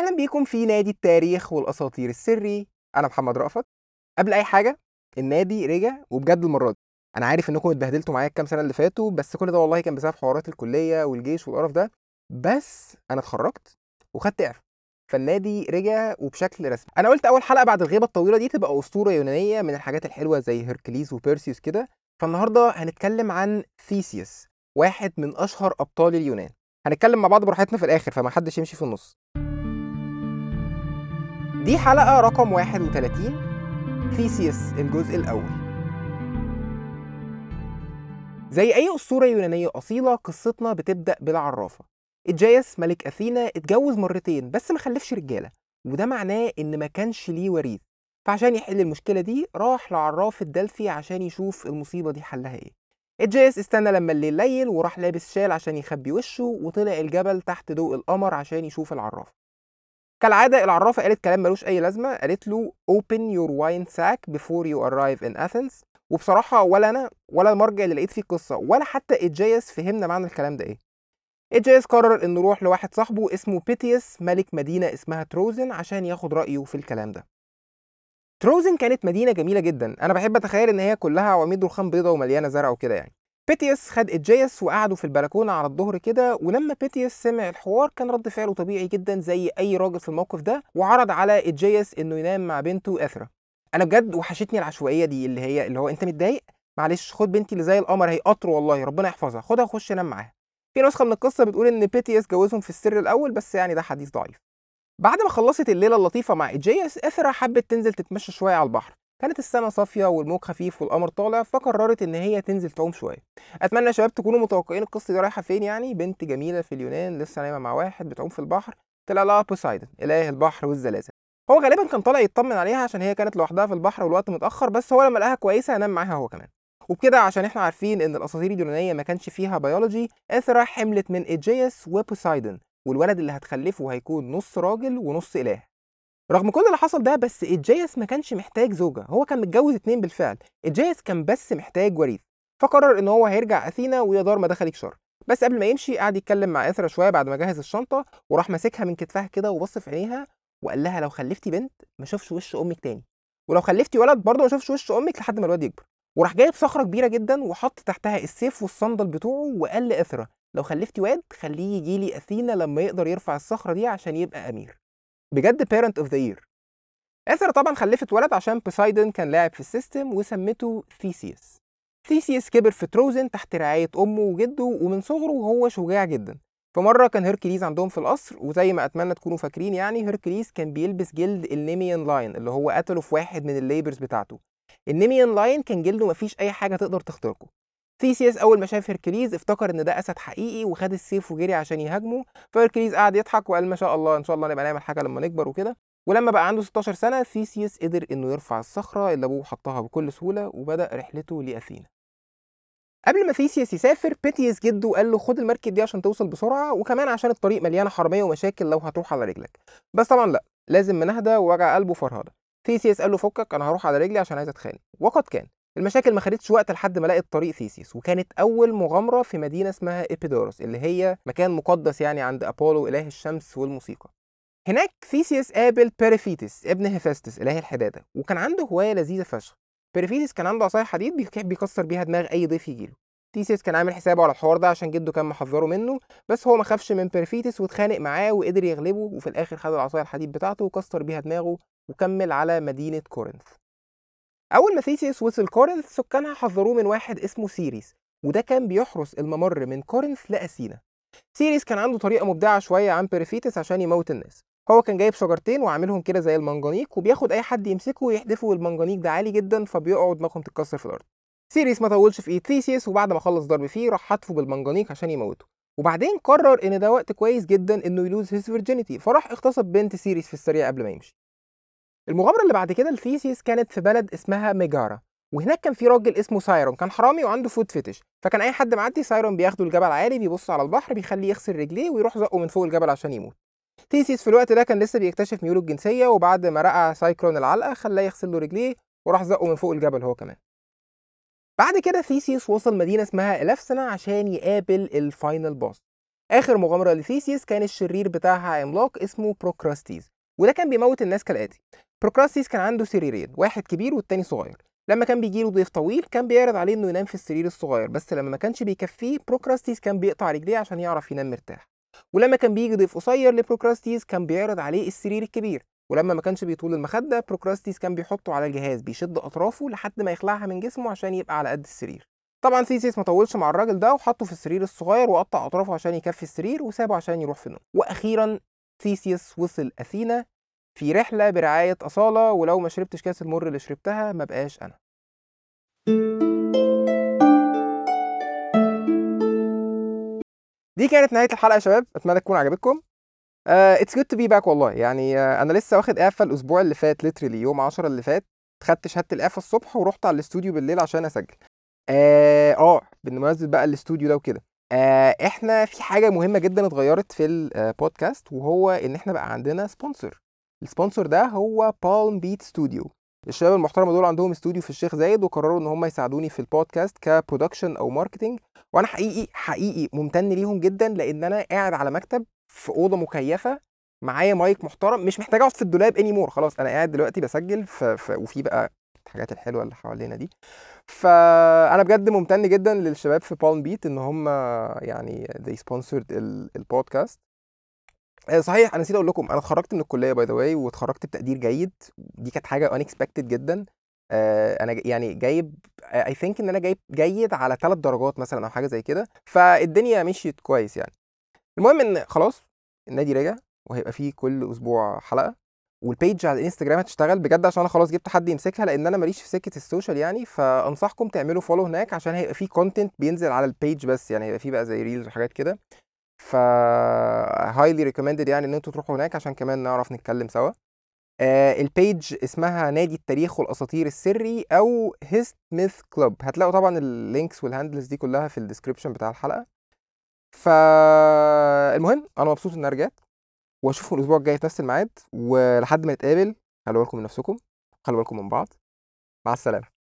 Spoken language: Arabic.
أهلا بيكم في نادي التاريخ والأساطير السري. أنا محمد رأفت. قبل أي حاجة النادي رجع وبجد المرة دي. أنا عارف إنكم اتبهدلتوا معايا الكام سنة اللي فاتوا بس كل ده والله كان بسبب حوارات الكلية والجيش والقرف ده. بس أنا اتخرجت وخدت إعفاء. فالنادي رجع وبشكل رسمي. أنا قلت أول حلقة بعد الغيبة الطويلة دي تبقى أسطورة يونانية من الحاجات الحلوة زي هيركليس وبيرسيوس كده. فالنهاردة هنتكلم عن ثيسيوس واحد من أشهر أبطال اليونان. هنتكلم مع بعض براحتنا في الآخر فما حدش يمشي في النص. دي حلقة رقم 31 ثيسيوس الجزء الأول. زي أي أسطورة يونانية أصيلة قصتنا بتبدأ بالعرافة. إجايس ملك أثينا اتجوز مرتين بس ما خلفش رجالة وده معناه إن ما كانش ليه وريث. فعشان يحل المشكلة دي راح لعراف الدلفي عشان يشوف المصيبة دي حلها إيه. إجايس استنى لما الليل ليل وراح لابس شال عشان يخبي وشه وطلع الجبل تحت ضوء القمر عشان يشوف العراف. كالعادة العرافة قالت كلام ملوش أي لازمة قالت له open your wine sack before you arrive in Athens. وبصراحة ولا أنا ولا المرجع اللي لقيت فيه القصة ولا حتى إجايس فهمنا معنى الكلام ده إيه. إجايس قرر إنه يروح لواحد صاحبه اسمه بيتيوس ملك مدينة اسمها تروزن عشان ياخد رأيه في الكلام ده. تروزن كانت مدينة جميلة جدا. أنا بحب أتخيل إن هي كلها عواميد رخام بيضة ومليانة زرع وكده يعني. بيتيوس خد إجايس وقعدوا في البلكونة على الظهر كده ولما بيتيوس سمع الحوار كان رد فعله طبيعي جدا زي أي راجل في الموقف ده وعرض على إجايس إنه ينام مع بنته أثرا أنا بجد وحشتني العشوائية دي اللي هي اللي هو أنت متضايق؟ معلش خد بنتي اللي زي القمر هي قطر والله ربنا يحفظها. خدها وخش نام معاها. في نسخة من القصة بتقول إن بيتيوس جوزهم في السر الأول بس يعني ده حديث ضعيف. بعد ما خلصت الليلة اللطيفة مع إجايس أثرا حبت تنزل تتمشى شوية على البحر. كانت السماء صافية والموج خفيف والقمر طالع فقررت إن هي تنزل تعوم شوية. أتمنى يا شباب تكونوا متوقعين القصة دي رايحة فين يعني بنت جميلة في اليونان لسه نايمة مع واحد بتعوم في البحر طلع لها بوسايدن إله البحر والزلازل. هو غالبا كان طالع يطمن عليها عشان هي كانت لوحدها في البحر والوقت متأخر بس هو لما لقاها كويسة نام معاها هو كمان. وبكده عشان إحنا عارفين إن الأساطير اليونانية ما كانش فيها بيولوجي اثرا حملت من ايجيوس وبوسايدن والولد اللي هتخلفه هيكون نص راجل ونص إله رغم كل اللي حصل ده بس إجايس ما كانش محتاج زوجة هو كان متجوز اتنين بالفعل. إجايس كان بس محتاج وريث فقرر إن هو هيرجع أثينا ويا دار ما دخلك شر بس قبل ما يمشي قعد يتكلم مع إثرا شوية بعد ما جهز الشنطة وراح ماسكها من كتفها كده وبص في عينيها وقال لها لو خلفتي بنت ما اشوفش وش أمك تاني. ولو خلفتي ولد برضه ما اشوفش وش أمك لحد ما الواد يكبر. وراح جايب صخرة كبيرة جدا وحط تحتها السيف والصندل بتوعه وقال لإثرا لو خلفتي واد خليه يجي لي أثينا لما يقدر يرفع الصخرة دي عشان يبقى أمير. بجد parent of the year اثرا طبعا خلفت ولد عشان بوسايدن كان لاعب في السيستم وسمته ثيسيوس ثيسيوس كبر في تروزن تحت رعاية أمه وجده ومن صغره وهو شجاع جدا. فمرة كان هيركليز عندهم في القصر وزي ما أتمنى تكونوا فاكرين يعني هيركليز كان بيلبس جلد ال Nemean lion اللي هو قتله في واحد من ال labors بتاعته. ال Nemean lion كان جلده مفيش أي حاجة تقدر تخترقه. ثيسيوس أول ما شاف هيركليز افتكر إن ده أسد حقيقي وخد السيف وجري عشان يهاجمه فهيركليز قعد يضحك وقال ما شاء الله إن شاء الله نبقى نعمل حاجة لما نكبر وكده ولما بقى عنده 16 سنة ثيسيوس قدر إنه يرفع الصخرة اللي أبوه حطها بكل سهولة وبدأ رحلته لأثينا. قبل ما ثيسيوس يسافر بيتيوس جده قال له خد المركب دي عشان توصل بسرعة وكمان عشان الطريق مليانة حرامية ومشاكل لو هتروح على رجلك. بس طبعا لأ لازم مناهدة ووجع قلب وفرهدة. ثيسيوس قال له فكك أنا هروح على رجلي عشان عايز أتخانق وقد كان. المشاكل ما خدتش وقت لحد ما لقت طريق ثيسيوس وكانت أول مغامرة في مدينة اسمها إبيدوروس اللي هي مكان مقدس يعني عند أبولو إله الشمس والموسيقى. هناك ثيسيوس قابل بيريفيتس ابن هيفاستس إله الحدادة وكان عنده هواية لذيذة فشخ. بيريفيتس كان عنده عصايه حديد بيكسر بيها دماغ أي ضيف يجيله ثيسيوس كان عامل حسابه على الحوار ده عشان جده كان محذره منه بس هو ما خافش من بيريفيتس واتخانق معاه وقدر يغلبه وفي الآخر خد العصاية الحديد بتاعته وكسر بيها دماغه وكمل على مدينة كورنث أول ما ثيسيوس وصل كورنث سكانها حذروه من واحد اسمه سيريس وده كان بيحرس الممر من كورنث لأثينا. سيريس كان عنده طريقة مبدعة شوية عن بيريفيتس عشان يموت الناس. هو كان جايب شجرتين وعاملهم كده زي المنجنيق وبياخد أي حد يمسكه ويحدفه والمنجنيق ده عالي جدا فبيقعوا دماغهم تتكسر في الأرض. سيريس ما طولش في إيد ثيسيوس وبعد ما خلص ضرب فيه راح حدفه بالمنجنيق عشان يموته. وبعدين قرر إن ده وقت كويس جدا إنه ي lose his virginity فراح اغتصب بنت سيريس في السريع قبل ما يمشي. المغامرة اللي بعد كده لثيسيوس كانت في بلد اسمها ميجارا وهناك كان في راجل اسمه سايرون كان حرامي وعنده foot fetish فكان أي حد معدي سايرون بياخده الجبل عالي بيبص على البحر بيخليه يغسل رجليه ويروح زقه من فوق الجبل عشان يموت. ثيسيوس في الوقت ده كان لسه بيكتشف ميوله الجنسية وبعد ما رقع سايرون العلقة خلاه يغسل له رجليه وراح زقه من فوق الجبل هو كمان. بعد كده ثيسيوس وصل مدينة اسمها الافسنا عشان يقابل ال final boss آخر مغامرة لثيسيوس كان الشرير بتاعها عملاق اسمه بروكراستيز وده كان بيموت الناس كالآتي. بروكراستيز كان عنده سريرين واحد كبير والتاني صغير. لما كان بيجي له ضيف طويل كان بيعرض عليه إنه ينام في السرير الصغير بس لما ما كانش بيكفيه بروكراستيز كان بيقطع رجليه عشان يعرف ينام مرتاح. ولما كان بيجي ضيف قصير لبروكراستيز كان بيعرض عليه السرير الكبير. ولما ما كانش بيطول المخدة بروكراستيز كان بيحطه على الجهاز بيشد أطرافه لحد ما يخلعها من جسمه عشان يبقى على قد السرير. طبعا ثيسيس ما طولش مع الراجل ده وحطه في السرير الصغير وقطع أطرافه عشان يكفي السرير وسابه عشان يروح في النوم. وأخيرا ثيسيوس وصل أثينا في رحلة برعاية أصالة ولو ما شربتش كاس المر اللي شربتها ما بقاش أنا. دي كانت نهاية الحلقة يا شباب. أتمنى تكون عجبتكم. it's good to be back والله. يعني uh, أنا لسه واخد إعفاء الأسبوع اللي فات literally يوم 10 اللي فات. خدت شهادة الإعفاء الصبح ورحت على الاستوديو بالليل عشان أسجل. آه, آه بالمناسبة بقى الاستوديو ده وكده. آه إحنا في حاجة مهمة جدا اتغيرت في البودكاست وهو إن إحنا بقى عندنا sponsor ال sponsor ده هو Palm Beat Studio الشباب المحترمة دول عندهم استوديو في الشيخ زايد وقرروا إن هم يساعدوني في البودكاست ك production أو marketing وأنا حقيقي حقيقي ممتن ليهم جدا لأن أنا قاعد على مكتب في أوضة مكيفة معايا مايك محترم مش محتاج أقعد في الدولاب anymore خلاص أنا قاعد دلوقتي بسجل ف... ف... وفي بقى الحاجات الحلوة اللي حوالينا دي. فأنا بجد ممتن جدا للشباب في Palm Beat إن هم يعني they sponsored البودكاست صحيح أنا نسيت أقول لكم أنا اتخرجت من الكلية by the way واتخرجت بتقدير جيد دي كانت حاجة unexpected جدا. أنا يعني جايب I think إن أنا جايب جيد على ثلاث درجات مثلا أو حاجة زي كده فالدنيا مشيت كويس يعني. المهم إن خلاص النادي رجع وهيبقى فيه كل أسبوع حلقة وال page على الإنستجرام هتشتغل بجد عشان أنا خلاص جبت حد يمسكها لأن أنا ماليش في سكة ال social يعني فأنصحكم تعملوا follow هناك عشان هيبقى فيه content بينزل على ال page بس يعني هيبقى فيه بقى زي reels وحاجات كده. ف highly recommended يعني إن أنتوا تروحوا هناك عشان كمان نعرف نتكلم سوا. آه ال page اسمها نادي التاريخ والأساطير السري أو Hist Myth Club هتلاقوا طبعا ال links وال handles دي كلها في ال description بتاع الحلقة. فالمهم أنا مبسوط إني رجعت وأشوفكم الأسبوع الجاي في نفس الميعاد ولحد ما نتقابل خلوا بالكم من نفسكم خلوا بالكم من بعض. مع السلامة.